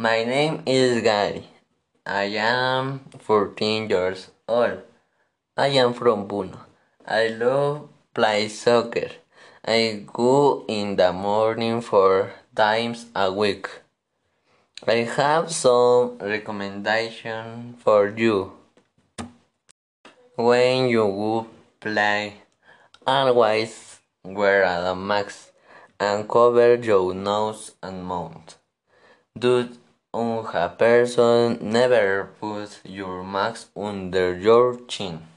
My name is Gary. I am 14 years old. I am from Puno. I love play soccer. I go in the morning four times a week. I have some recommendation for you. When you go play, always wear a mask and cover your nose and mouth. Do a person never put your mask under your chin.